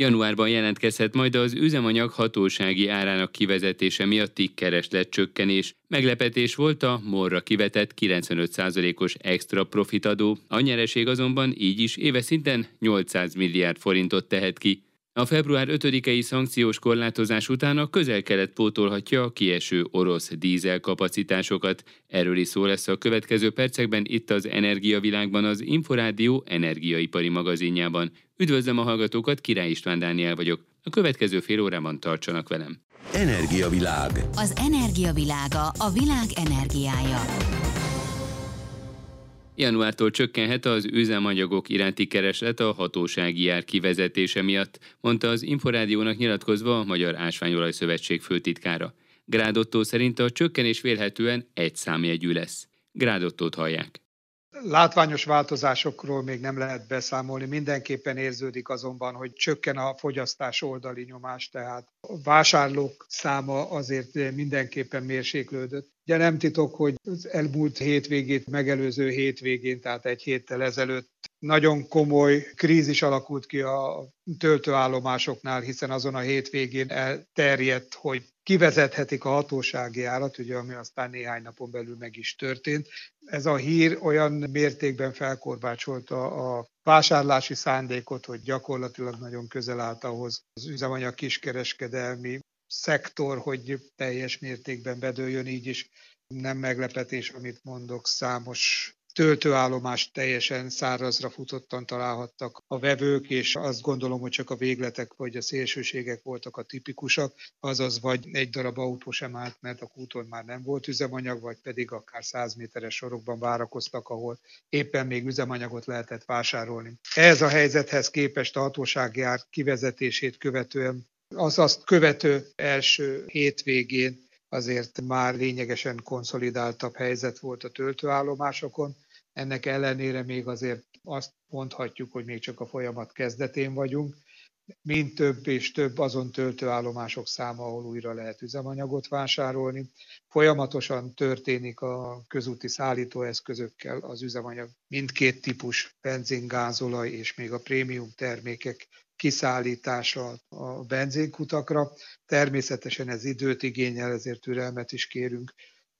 Januárban jelentkezhet majd az üzemanyag hatósági árának kivezetése miatti kereslet csökkenés. Meglepetés volt a morra kivetett 95%-os extra profitadó, a nyereség azonban így is éve szinten 800 milliárd forintot tehet ki. A február 5-i szankciós korlátozás után a közel-kelet pótolhatja a kieső orosz dízel kapacitásokat. Erről is szó lesz a következő percekben itt az Energiavilágban az Inforádió energiaipari magazinjában. Üdvözlöm a hallgatókat, Király István Dániel vagyok. A következő fél órában tartsanak velem. Energiavilág. Az energiavilága a világ energiája. Januártól csökkenhet az üzemanyagok iránti kereslet a hatósági ár kivezetése miatt, mondta az Inforádiónak nyilatkozva a Magyar Ásványolaj Szövetség főtitkára. Grádottó szerint a csökkenés vélhetően egy számjegyű lesz. Grádottót hallják. Látványos változásokról még nem lehet beszámolni, mindenképpen érződik azonban, hogy csökken a fogyasztás oldali nyomás, tehát a vásárlók száma azért mindenképpen mérséklődött. Ugye nem titok, hogy az elmúlt hétvégét megelőző hétvégén, tehát egy héttel ezelőtt nagyon komoly krízis alakult ki a töltőállomásoknál, hiszen azon a hétvégén elterjedt, hogy kivezethetik a hatósági árat, ugye, ami aztán néhány napon belül meg is történt. Ez a hír olyan mértékben felkorbácsolta a vásárlási szándékot, hogy gyakorlatilag nagyon közel állt ahhoz az üzemanyag kiskereskedelmi szektor, hogy teljes mértékben bedőljön, így is nem meglepetés, amit mondok, számos töltőállomást teljesen szárazra futottan találhattak a vevők, és azt gondolom, hogy csak a végletek vagy a szélsőségek voltak a tipikusak, azaz vagy egy darab autó sem állt, mert a kúton már nem volt üzemanyag, vagy pedig akár 100 méteres sorokban várakoztak, ahol éppen még üzemanyagot lehetett vásárolni. Ez a helyzethez képest a hatósági ár kivezetését követően az azt követő első hétvégén azért már lényegesen konszolidáltabb helyzet volt a töltőállomásokon. Ennek ellenére még azért azt mondhatjuk, hogy még csak a folyamat kezdetén vagyunk. Mind több és több azon töltőállomások száma, ahol újra lehet üzemanyagot vásárolni. Folyamatosan történik a közúti szállítóeszközökkel az üzemanyag mindkét típus, benzin, és még a prémium termékek kiszállítása a benzinkutakra. Természetesen ez időt igényel, ezért türelmet is kérünk,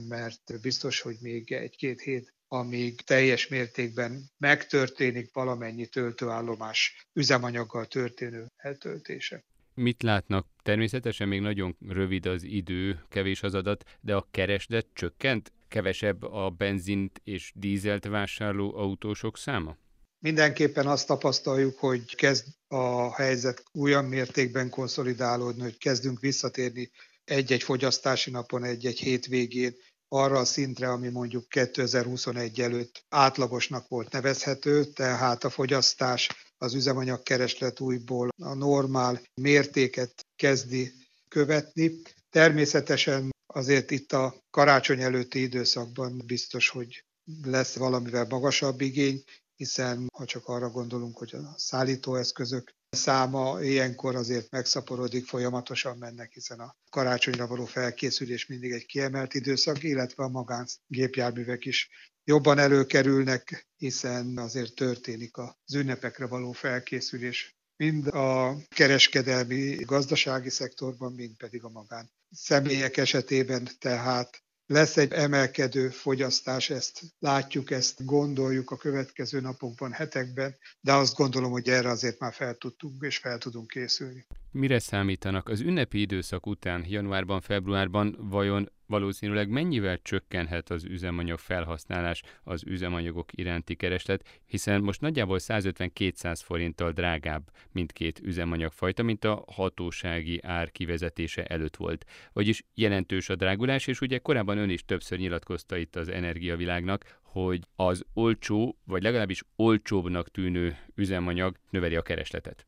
mert biztos, hogy még egy-két hét, amíg teljes mértékben megtörténik valamennyi töltőállomás üzemanyaggal történő eltöltése. Mit látnak? Természetesen még nagyon rövid az idő, kevés az adat, de a kereslet csökkent? Kevesebb a benzint és dízelt vásárló autósok száma? Mindenképpen azt tapasztaljuk, hogy kezd a helyzet olyan mértékben konszolidálódni, hogy kezdünk visszatérni egy-egy fogyasztási napon, egy-egy hétvégén arra a szintre, ami mondjuk 2021 előtt átlagosnak volt nevezhető, tehát a fogyasztás, az üzemanyagkereslet újból a normál mértéket kezdi követni. Természetesen azért itt a karácsony előtti időszakban biztos, hogy lesz valamivel magasabb igény, hiszen ha csak arra gondolunk, hogy a szállítóeszközök száma ilyenkor azért megszaporodik, folyamatosan mennek, hiszen a karácsonyra való felkészülés mindig egy kiemelt időszak, illetve a magángépjárművek is jobban előkerülnek, hiszen azért történik az ünnepekre való felkészülés mind a kereskedelmi, gazdasági szektorban, mind pedig a magán személyek esetében, tehát lesz egy emelkedő fogyasztás, ezt látjuk, ezt gondoljuk a következő napokban, hetekben, de azt gondolom, hogy erre azért már fel tudtunk és fel tudunk készülni. Mire számítanak az ünnepi időszak után, januárban, februárban vajon valószínűleg mennyivel csökkenhet az üzemanyag felhasználás, az üzemanyagok iránti kereslet, hiszen most nagyjából 150-200 forinttal drágább mindkét üzemanyagfajta, mint a hatósági ár kivezetése előtt volt. Vagyis jelentős a drágulás, és ugye korábban ön is többször nyilatkozta itt az energiavilágnak, hogy az olcsó, vagy legalábbis olcsóbbnak tűnő üzemanyag növeli a keresletet.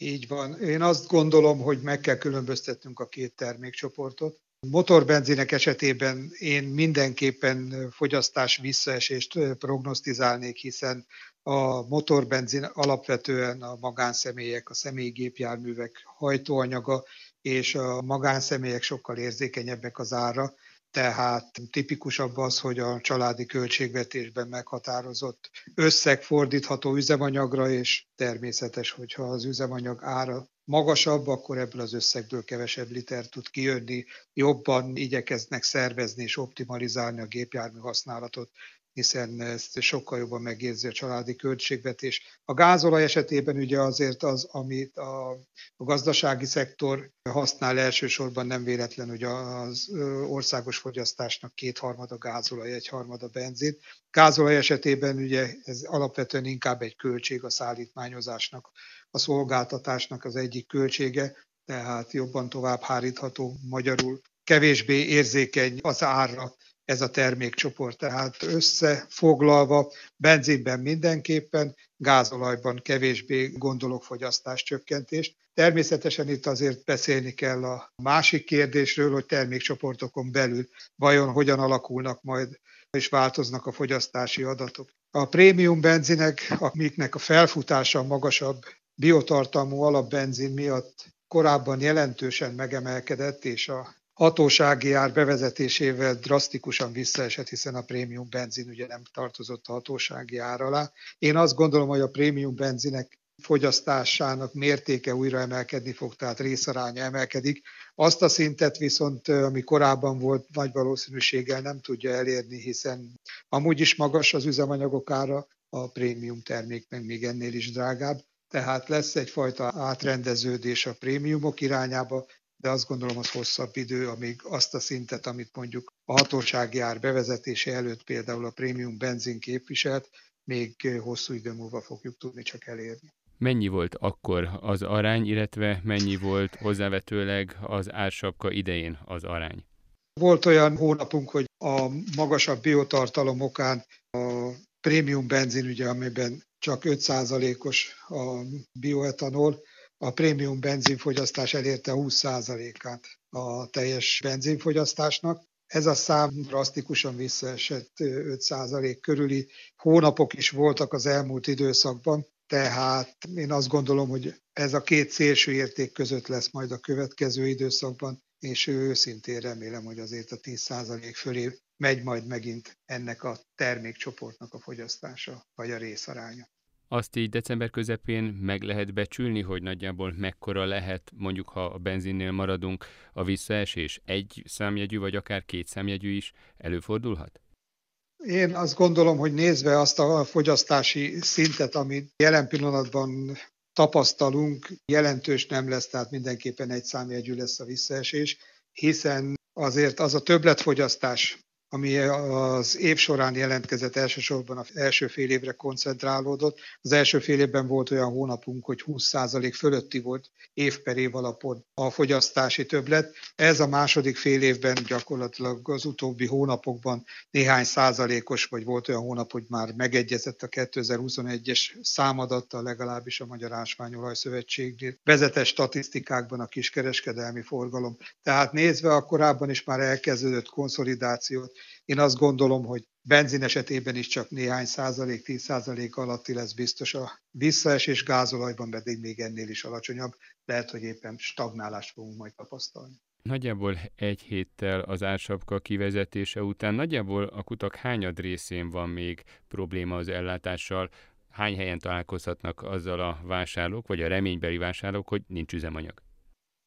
Így van. Én azt gondolom, hogy meg kell különböztetnünk a két termékcsoportot. Motorbenzinek esetében én mindenképpen fogyasztás visszaesést prognosztizálnék, hiszen a motorbenzin alapvetően a magánszemélyek, a személygépjárművek hajtóanyaga, és a magánszemélyek sokkal érzékenyebbek az ára, tehát tipikusabb az, hogy a családi költségvetésben meghatározott összeg fordítható üzemanyagra, és természetes, hogyha az üzemanyag ára magasabb, akkor ebből az összegből kevesebb liter tud kijönni, jobban igyekeznek szervezni és optimalizálni a gépjármű használatot, hiszen ezt sokkal jobban megérzi a családi költségvetés. A gázolaj esetében ugye azért az, amit a, gazdasági szektor használ elsősorban nem véletlen, hogy az országos fogyasztásnak kétharmada gázolaj, egyharmada benzin. Gázolaj esetében ugye ez alapvetően inkább egy költség a szállítmányozásnak, a szolgáltatásnak az egyik költsége, tehát jobban tovább hárítható magyarul, kevésbé érzékeny az árra ez a termékcsoport. Tehát összefoglalva benzinben mindenképpen, gázolajban kevésbé gondolok fogyasztás csökkentést. Természetesen itt azért beszélni kell a másik kérdésről, hogy termékcsoportokon belül vajon hogyan alakulnak majd és változnak a fogyasztási adatok. A prémium benzinek, amiknek a felfutása magasabb biotartalmú alapbenzin miatt korábban jelentősen megemelkedett, és a hatósági ár bevezetésével drasztikusan visszaesett, hiszen a prémium benzin ugye nem tartozott a hatósági ár alá. Én azt gondolom, hogy a prémium benzinek fogyasztásának mértéke újra emelkedni fog, tehát részaránya emelkedik. Azt a szintet viszont, ami korábban volt, nagy valószínűséggel nem tudja elérni, hiszen amúgy is magas az üzemanyagok ára, a prémium termék meg még ennél is drágább. Tehát lesz egyfajta átrendeződés a prémiumok irányába, de azt gondolom az hosszabb idő, amíg azt a szintet, amit mondjuk a hatósági ár bevezetése előtt például a prémium benzin képviselt, még hosszú idő múlva fogjuk tudni csak elérni. Mennyi volt akkor az arány, illetve mennyi volt hozzávetőleg az ársapka idején az arány? Volt olyan hónapunk, hogy a magasabb biotartalom okán a prémium benzin, ugye, amiben csak 5%-os a bioetanol, a prémium benzinfogyasztás elérte 20%-át a teljes benzinfogyasztásnak. Ez a szám drasztikusan visszaesett 5% körüli hónapok is voltak az elmúlt időszakban, tehát én azt gondolom, hogy ez a két szélső érték között lesz majd a következő időszakban, és őszintén remélem, hogy azért a 10% fölé megy majd megint ennek a termékcsoportnak a fogyasztása, vagy a részaránya. Azt így december közepén meg lehet becsülni, hogy nagyjából mekkora lehet, mondjuk ha a benzinnél maradunk, a visszaesés egy számjegyű, vagy akár két számjegyű is előfordulhat? Én azt gondolom, hogy nézve azt a fogyasztási szintet, amit jelen pillanatban tapasztalunk, jelentős nem lesz, tehát mindenképpen egy számjegyű lesz a visszaesés, hiszen azért az a többletfogyasztás, ami az év során jelentkezett elsősorban az első fél évre koncentrálódott. Az első fél évben volt olyan hónapunk, hogy 20% fölötti volt év per év alapon a fogyasztási többlet. Ez a második fél évben gyakorlatilag az utóbbi hónapokban néhány százalékos, vagy volt olyan hónap, hogy már megegyezett a 2021-es számadattal, legalábbis a Magyar Ásványolaj Szövetség vezetes statisztikákban a kiskereskedelmi forgalom. Tehát nézve a korábban is már elkezdődött konszolidációt, én azt gondolom, hogy benzin esetében is csak néhány százalék, 10 százalék alatti lesz biztos a visszaesés, gázolajban pedig még ennél is alacsonyabb. Lehet, hogy éppen stagnálást fogunk majd tapasztalni. Nagyjából egy héttel az ársapka kivezetése után nagyjából a kutak hányad részén van még probléma az ellátással, hány helyen találkozhatnak azzal a vásárlók, vagy a reménybeli vásárlók, hogy nincs üzemanyag?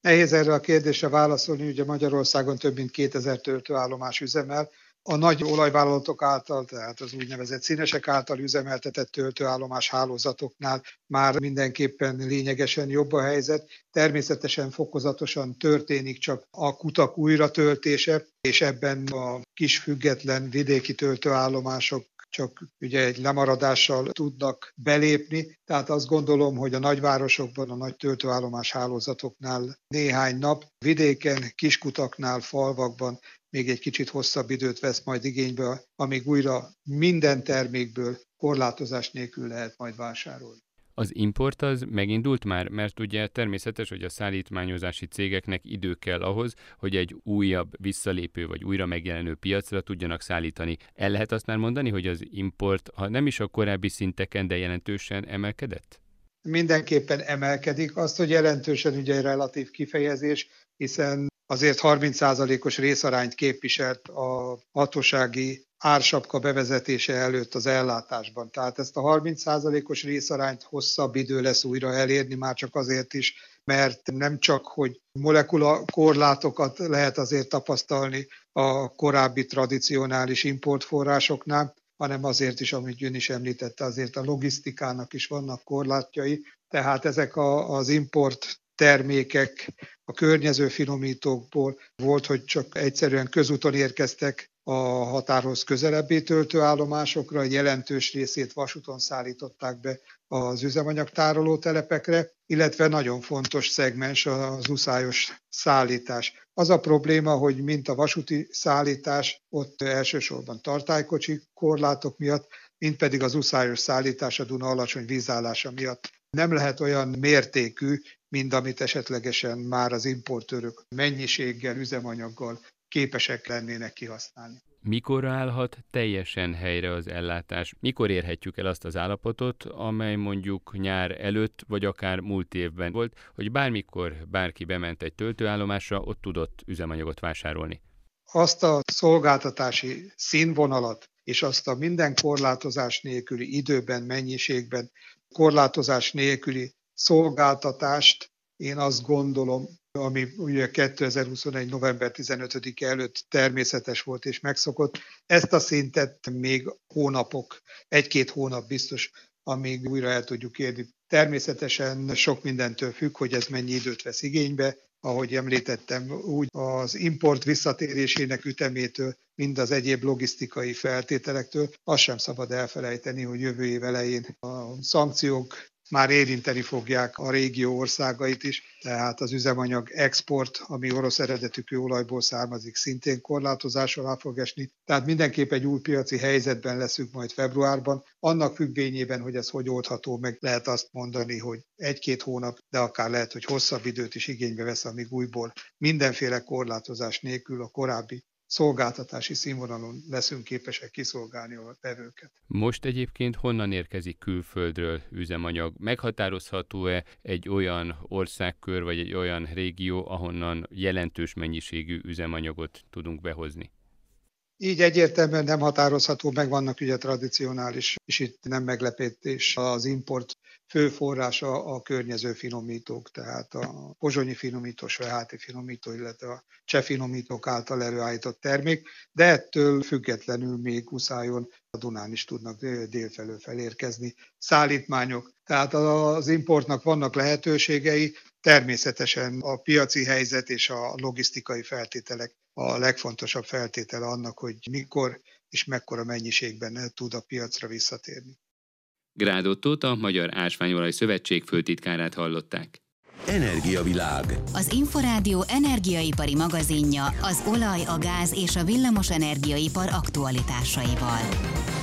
Nehéz erre a kérdésre válaszolni, ugye Magyarországon több mint 2000 töltőállomás üzemel, a nagy olajvállalatok által, tehát az úgynevezett színesek által üzemeltetett töltőállomás hálózatoknál már mindenképpen lényegesen jobb a helyzet. Természetesen fokozatosan történik csak a kutak újratöltése, és ebben a kis független vidéki töltőállomások csak ugye egy lemaradással tudnak belépni. Tehát azt gondolom, hogy a nagyvárosokban, a nagy töltőállomás hálózatoknál néhány nap, vidéken, kiskutaknál, falvakban még egy kicsit hosszabb időt vesz majd igénybe, amíg újra minden termékből korlátozás nélkül lehet majd vásárolni. Az import az megindult már, mert ugye természetes, hogy a szállítmányozási cégeknek idő kell ahhoz, hogy egy újabb visszalépő vagy újra megjelenő piacra tudjanak szállítani. El lehet azt már mondani, hogy az import, ha nem is a korábbi szinteken, de jelentősen emelkedett? Mindenképpen emelkedik. Azt, hogy jelentősen ugye egy relatív kifejezés, hiszen azért 30%-os részarányt képviselt a hatósági ársapka bevezetése előtt az ellátásban. Tehát ezt a 30%-os részarányt hosszabb idő lesz újra elérni, már csak azért is, mert nem csak, hogy molekula korlátokat lehet azért tapasztalni a korábbi tradicionális importforrásoknál, hanem azért is, amit ön is említette, azért a logisztikának is vannak korlátjai, tehát ezek az import termékek a környező finomítókból volt, hogy csak egyszerűen közúton érkeztek a határhoz közelebbi töltőállomásokra, jelentős részét vasúton szállították be az üzemanyagtároló telepekre, illetve nagyon fontos szegmens az uszályos szállítás. Az a probléma, hogy mint a vasúti szállítás, ott elsősorban tartálykocsi korlátok miatt, mint pedig az uszályos szállítás a Duna alacsony vízállása miatt nem lehet olyan mértékű, mint amit esetlegesen már az importőrök mennyiséggel, üzemanyaggal képesek lennének kihasználni. Mikor állhat teljesen helyre az ellátás? Mikor érhetjük el azt az állapotot, amely mondjuk nyár előtt, vagy akár múlt évben volt, hogy bármikor bárki bement egy töltőállomásra, ott tudott üzemanyagot vásárolni? Azt a szolgáltatási színvonalat és azt a minden korlátozás nélküli időben, mennyiségben, korlátozás nélküli szolgáltatást én azt gondolom, ami ugye 2021. november 15-e előtt természetes volt és megszokott. Ezt a szintet még hónapok, egy-két hónap biztos, amíg újra el tudjuk érni. Természetesen sok mindentől függ, hogy ez mennyi időt vesz igénybe, ahogy említettem, úgy az import visszatérésének ütemétől, mind az egyéb logisztikai feltételektől, azt sem szabad elfelejteni, hogy jövő év elején a szankciók már érinteni fogják a régió országait is, tehát az üzemanyag export, ami orosz eredetű kőolajból származik, szintén korlátozás alá fog esni. Tehát mindenképp egy új piaci helyzetben leszünk majd februárban. Annak függvényében, hogy ez hogy oldható meg, lehet azt mondani, hogy egy-két hónap, de akár lehet, hogy hosszabb időt is igénybe vesz, amíg újból mindenféle korlátozás nélkül a korábbi szolgáltatási színvonalon leszünk képesek kiszolgálni a vevőket. Most egyébként honnan érkezik külföldről üzemanyag? Meghatározható-e egy olyan országkör vagy egy olyan régió, ahonnan jelentős mennyiségű üzemanyagot tudunk behozni? Így egyértelműen nem határozható, meg vannak ugye tradicionális, és itt nem meglepetés az import fő forrása a környező finomítók, tehát a pozsonyi finomító, sajáti finomító, illetve a cseh finomítók által előállított termék, de ettől függetlenül még Uszályon a Dunán is tudnak délfelől felérkezni szállítmányok. Tehát az importnak vannak lehetőségei, természetesen a piaci helyzet és a logisztikai feltételek a legfontosabb feltétele annak, hogy mikor és mekkora mennyiségben tud a piacra visszatérni. Grádottót a Magyar Ásványolaj Szövetség főtitkárát hallották. Energiavilág. Az Inforádió energiaipari magazinja az olaj, a gáz és a villamos energiaipar aktualitásaival.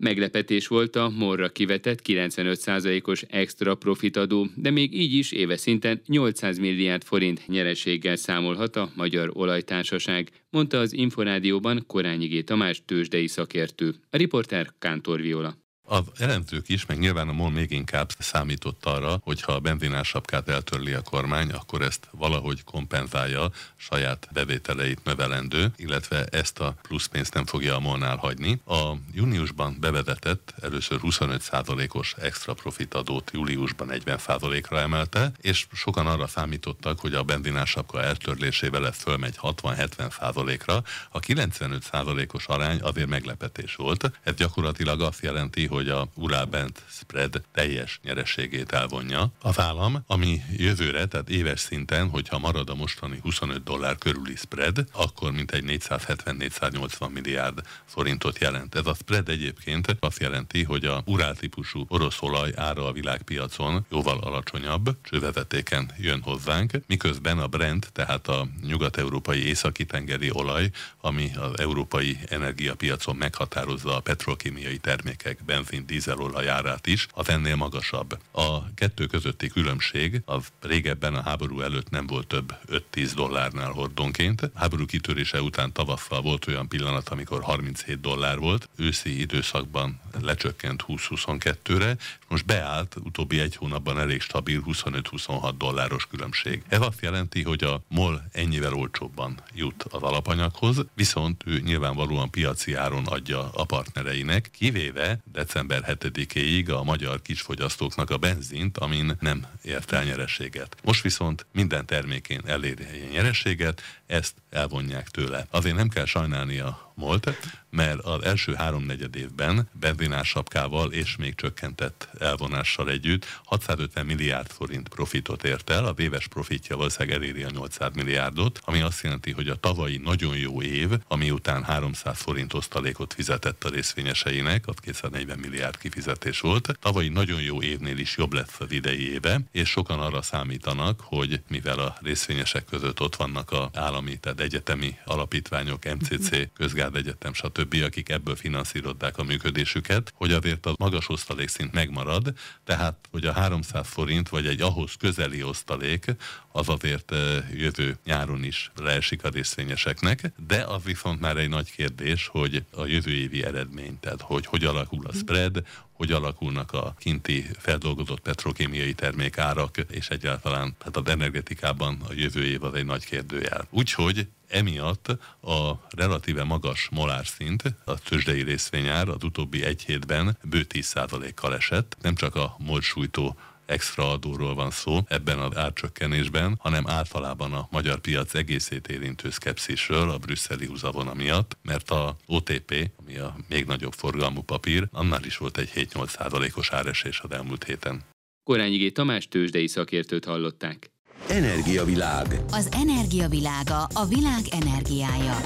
Meglepetés volt a morra kivetett 95%-os extra profitadó, de még így is éve szinten 800 milliárd forint nyereséggel számolhat a Magyar Olajtársaság, mondta az Inforádióban Korányi G. Tamás tőzsdei szakértő. A riporter Kántor Viola. A elemzők is, meg nyilván a MOL még inkább számított arra, hogy ha a benzinás sapkát eltörli a kormány, akkor ezt valahogy kompenzálja saját bevételeit növelendő, illetve ezt a plusz pénzt nem fogja a molnál hagyni. A júniusban bevezetett először 25%-os extra profit adót júliusban 40%-ra emelte, és sokan arra számítottak, hogy a benzinás sapka eltörlésével ez fölmegy 60-70%-ra. A 95%-os arány azért meglepetés volt. Ez gyakorlatilag azt jelenti, hogy hogy a Urálbent spread teljes nyerességét elvonja. A vállam, ami jövőre, tehát éves szinten, hogyha marad a mostani 25 dollár körüli spread, akkor mintegy 470-480 milliárd forintot jelent. Ez a spread egyébként azt jelenti, hogy a Urál típusú orosz olaj ára a világpiacon jóval alacsonyabb, csővezetéken jön hozzánk, miközben a Brent, tehát a nyugat-európai északi tengeri olaj, ami az európai energiapiacon meghatározza a petrokémiai termékek, benzin benzin dízelolaj árát is, az ennél magasabb. A kettő közötti különbség, a régebben a háború előtt nem volt több 5-10 dollárnál hordonként. Háború kitörése után tavasszal volt olyan pillanat, amikor 37 dollár volt, őszi időszakban lecsökkent 20-22-re, most beállt utóbbi egy hónapban elég stabil 25-26 dolláros különbség. Ez azt jelenti, hogy a MOL ennyivel olcsóbban jut az alapanyaghoz, viszont ő nyilvánvalóan piaci áron adja a partnereinek, kivéve december 7-éig a magyar kisfogyasztóknak a benzint, amin nem ért el nyereséget. Most viszont minden termékén eléri nyereséget, ezt elvonják tőle. Azért nem kell sajnálni a MOLT, mert az első háromnegyed évben benzinás sapkával és még csökkentett elvonással együtt 650 milliárd forint profitot ért el, a éves profitja valószínűleg eléri a 800 milliárdot, ami azt jelenti, hogy a tavalyi nagyon jó év, ami után 300 forint osztalékot fizetett a részvényeseinek, az 240 milliárd kifizetés volt, tavalyi nagyon jó évnél is jobb lesz az idei éve, és sokan arra számítanak, hogy mivel a részvényesek között ott vannak a állami, tehát egyetemi alapítványok, MCC, Közgárd Egyetem, stb., akik ebből finanszírozzák a működésüket, hogy azért a magas osztalékszint megmarad, tehát hogy a 300 forint vagy egy ahhoz közeli osztalék az azért jövő nyáron is leesik a részvényeseknek, de az viszont már egy nagy kérdés, hogy a jövő évi eredmény, tehát hogy hogy alakul a spread, hogy alakulnak a kinti feldolgozott petrokémiai termékárak, és egyáltalán hát az energetikában a jövő év az egy nagy kérdőjel. Úgyhogy emiatt a relatíve magas molárszint, a tőzsdei részvényár az utóbbi egy hétben bő 10%-kal esett, nem csak a molsújtó extra adóról van szó ebben az árcsökkenésben, hanem általában a magyar piac egészét érintő szkepszisről a brüsszeli húzavona miatt, mert a OTP, ami a még nagyobb forgalmú papír, annál is volt egy 7-8 százalékos áresés az elmúlt héten. Korányi G. Tamás tőzsdei szakértőt hallották. Energiavilág. Az energiavilága a világ energiája.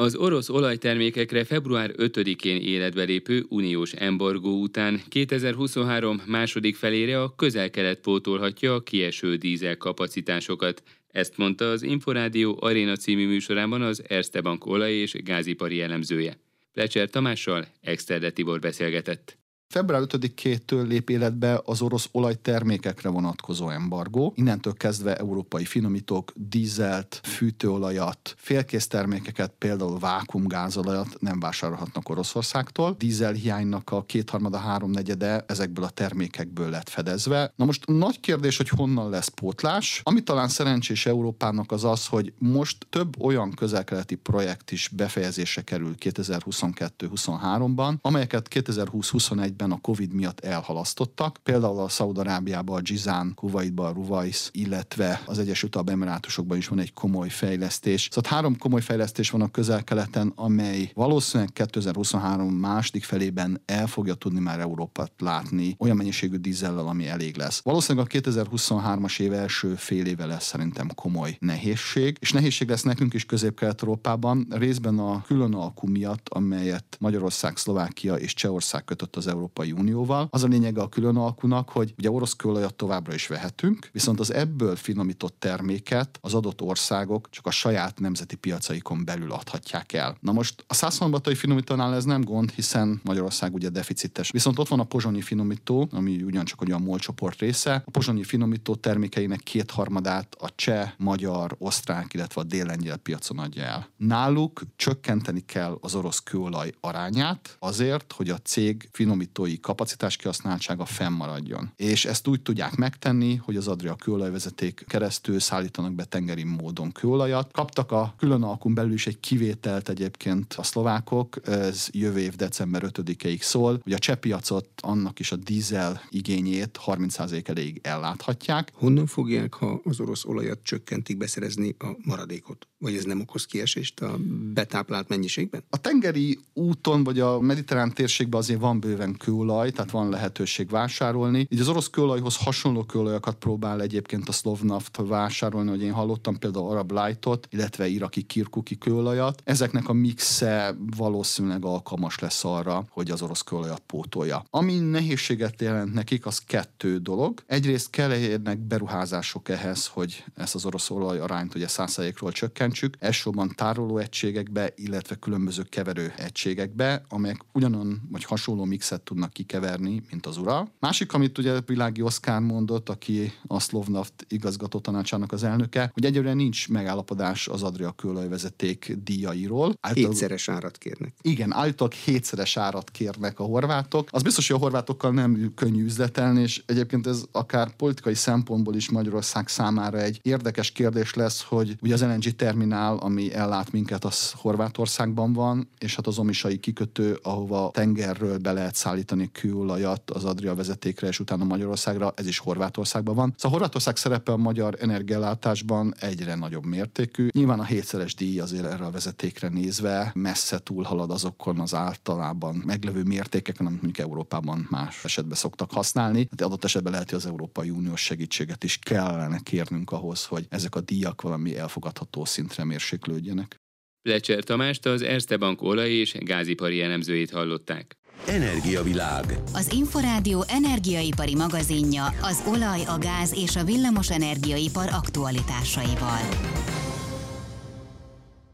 Az orosz olajtermékekre február 5-én életbe lépő uniós embargó után 2023 második felére a közel-kelet pótolhatja a kieső dízel kapacitásokat. Ezt mondta az Inforádió Aréna című műsorában az Erste Bank olaj- és gázipari elemzője. Plecser Tamással Exterde Tibor beszélgetett. Február 5-től lép életbe az orosz olajtermékekre vonatkozó embargó. Innentől kezdve európai finomítók, dízelt, fűtőolajat, félkész termékeket, például vákumgázolajat nem vásárolhatnak Oroszországtól. Dízel hiánynak a kétharmada, háromnegyede ezekből a termékekből lett fedezve. Na most nagy kérdés, hogy honnan lesz pótlás. Ami talán szerencsés Európának az az, hogy most több olyan közelkeleti projekt is befejezése kerül 2022-23-ban, amelyeket 2020-21 években a Covid miatt elhalasztottak. Például a Szaudarábiában, a Gizán, Kuwaitban, a Ruwais, illetve az Egyesült Arab Emirátusokban is van egy komoly fejlesztés. Szóval három komoly fejlesztés van a közel-keleten, amely valószínűleg 2023 második felében el fogja tudni már Európát látni olyan mennyiségű dízellel, ami elég lesz. Valószínűleg a 2023-as év első fél éve lesz szerintem komoly nehézség, és nehézség lesz nekünk is Közép-Kelet-Európában, részben a külön alkú miatt, amelyet Magyarország, Szlovákia és Csehország kötött az Európai Európai Unióval. Az a lényege a külön alkunak, hogy ugye orosz kőolajat továbbra is vehetünk, viszont az ebből finomított terméket az adott országok csak a saját nemzeti piacaikon belül adhatják el. Na most a százszombatai finomítónál ez nem gond, hiszen Magyarország ugye deficites. Viszont ott van a pozsonyi finomító, ami ugyancsak olyan MOL csoport része. A pozsonyi finomító termékeinek kétharmadát a cseh, magyar, osztrák, illetve a délengyel piacon adja el. Náluk csökkenteni kell az orosz kőolaj arányát azért, hogy a cég finomító gyártói kapacitás kihasználtsága fennmaradjon. És ezt úgy tudják megtenni, hogy az Adria kőolajvezeték keresztül szállítanak be tengeri módon kőolajat. Kaptak a külön alkun belül is egy kivételt egyébként a szlovákok, ez jövő év december 5-ig szól, hogy a cseh piacot annak is a dízel igényét 30% elég elláthatják. Honnan fogják, ha az orosz olajat csökkentik beszerezni a maradékot? Vagy ez nem okoz kiesést a betáplált mennyiségben? A tengeri úton vagy a mediterrán térségben azért van bőven kőolaj, tehát van lehetőség vásárolni. Így az orosz kőolajhoz hasonló kőolajakat próbál egyébként a Slovnaft vásárolni, hogy én hallottam például Arab Lightot, illetve iraki kirkuki kőolajat. Ezeknek a mixe valószínűleg alkalmas lesz arra, hogy az orosz kőolajat pótolja. Ami nehézséget jelent nekik, az kettő dolog. Egyrészt kell érnek beruházások ehhez, hogy ezt az orosz olaj arányt ugye 100%-ról csökkent csökkentsük, elsősorban tárolóegységekbe, illetve különböző keverő egységekbe, amelyek ugyanon vagy hasonló mixet tudnak kikeverni, mint az ura. Másik, amit ugye Világi Oszkár mondott, aki a Szlovnaft igazgató tanácsának az elnöke, hogy egyelőre nincs megállapodás az Adria kőolajvezeték díjairól. Által... Hétszeres árat kérnek. Igen, állítólag hétszeres árat kérnek a horvátok. Az biztos, hogy a horvátokkal nem könnyű üzletelni, és egyébként ez akár politikai szempontból is Magyarország számára egy érdekes kérdés lesz, hogy ugye az LNG terminál, ami ellát minket, az Horvátországban van, és hát az omisai kikötő, ahova tengerről be lehet szállítani kőolajat az Adria vezetékre, és utána Magyarországra, ez is Horvátországban van. Szóval Horvátország szerepe a magyar energiállátásban egyre nagyobb mértékű. Nyilván a hétszeres díj azért erre a vezetékre nézve messze túlhalad azokon az általában meglevő mértékeken, amit mondjuk Európában más esetben szoktak használni. Hát adott esetben lehet, hogy az Európai Uniós segítséget is kellene kérnünk ahhoz, hogy ezek a díjak valami elfogadható szintre mérséklődjenek. Lecser Tamást az Erste Bank olaj- és gázipari elemzőjét hallották. Energiavilág. Az Inforádió energiaipari magazinja az olaj, a gáz és a villamos energiaipar aktualitásaival.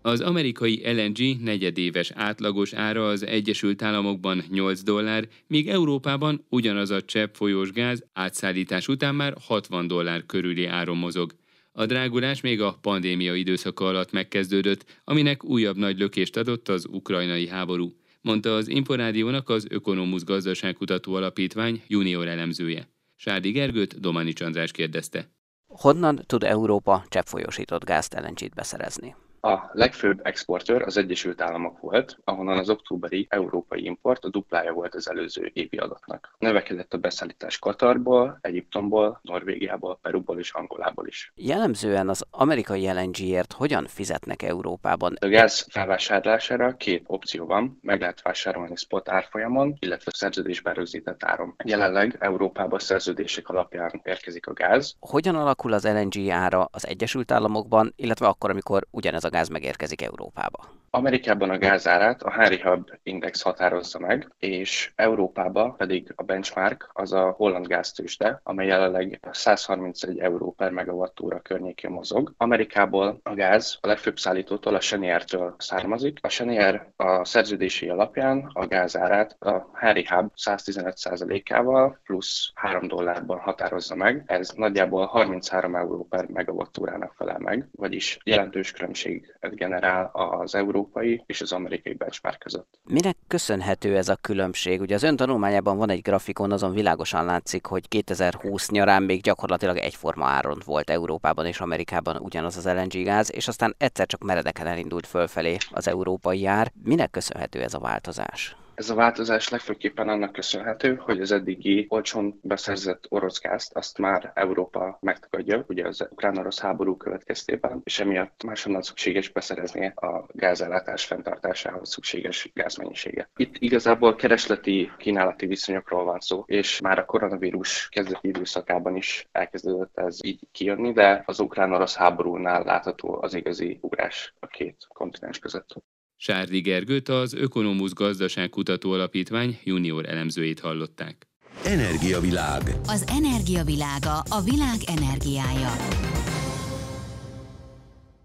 Az amerikai LNG negyedéves átlagos ára az Egyesült Államokban 8 dollár, míg Európában ugyanaz a csepp folyós gáz átszállítás után már 60 dollár körüli áron mozog. A drágulás még a pandémia időszaka alatt megkezdődött, aminek újabb nagy lökést adott az ukrajnai háború, mondta az Inforádiónak az Ökonomusz Gazdaságkutató Alapítvány junior elemzője. Sárdi Gergőt Domani András kérdezte. Honnan tud Európa cseppfolyósított gázt LNG-t beszerezni? A legfőbb exportőr az Egyesült Államok volt, ahonnan az októberi európai import a duplája volt az előző évi adatnak. Növekedett a beszállítás Katarból, Egyiptomból, Norvégiából, Peruból és Angolából is. Jellemzően az amerikai LNG-ért hogyan fizetnek Európában? A gáz felvásárlására két opció van, meg lehet vásárolni spot árfolyamon, illetve szerződésben rögzített áron. Jelenleg Európában szerződések alapján érkezik a gáz. Hogyan alakul az LNG ára az Egyesült Államokban, illetve akkor, amikor ugyanez a gáz megérkezik Európába? Amerikában a gázárát a Henry Hub Index határozza meg, és Európában pedig a benchmark az a holland gáztősde, amely jelenleg 131 euró per megawattúra környékén mozog. Amerikából a gáz a legfőbb szállítótól, a Chenier-től származik. A Chenier a szerződési alapján a gázárát a Henry Hub 115%-ával plusz 3 dollárban határozza meg. Ez nagyjából 33 euró per megawattúrának felel meg, vagyis jelentős különbséget generál az euró európai és az amerikai benchmark között. Minek köszönhető ez a különbség? Ugye az ön tanulmányában van egy grafikon, azon világosan látszik, hogy 2020 nyarán még gyakorlatilag egyforma áron volt Európában és Amerikában ugyanaz az LNG gáz, és aztán egyszer csak meredeken elindult fölfelé az európai ár. Minek köszönhető ez a változás? Ez a változás legfőképpen annak köszönhető, hogy az eddigi olcsón beszerzett orosz gázt azt már Európa megtagadja, ugye az ukrán-orosz háború következtében, és emiatt máshonnan szükséges beszerezni a gázellátás fenntartásához szükséges gázmennyiséget. Itt igazából keresleti kínálati viszonyokról van szó, és már a koronavírus kezdeti időszakában is elkezdődött ez így kijönni, de az ukrán-orosz háborúnál látható az igazi ugrás a két kontinens között. Sárdi Gergőt az Ökonomusz Gazdaságkutató Alapítvány junior elemzőjét hallották. Energiavilág. Az energiavilága a világ energiája.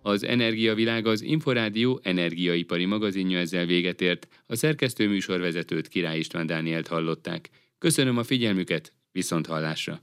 Az Energiavilág az Inforádió energiaipari magazinja ezzel véget ért. A szerkesztő műsorvezetőt Király István Dánielt hallották. Köszönöm a figyelmüket, viszont hallásra!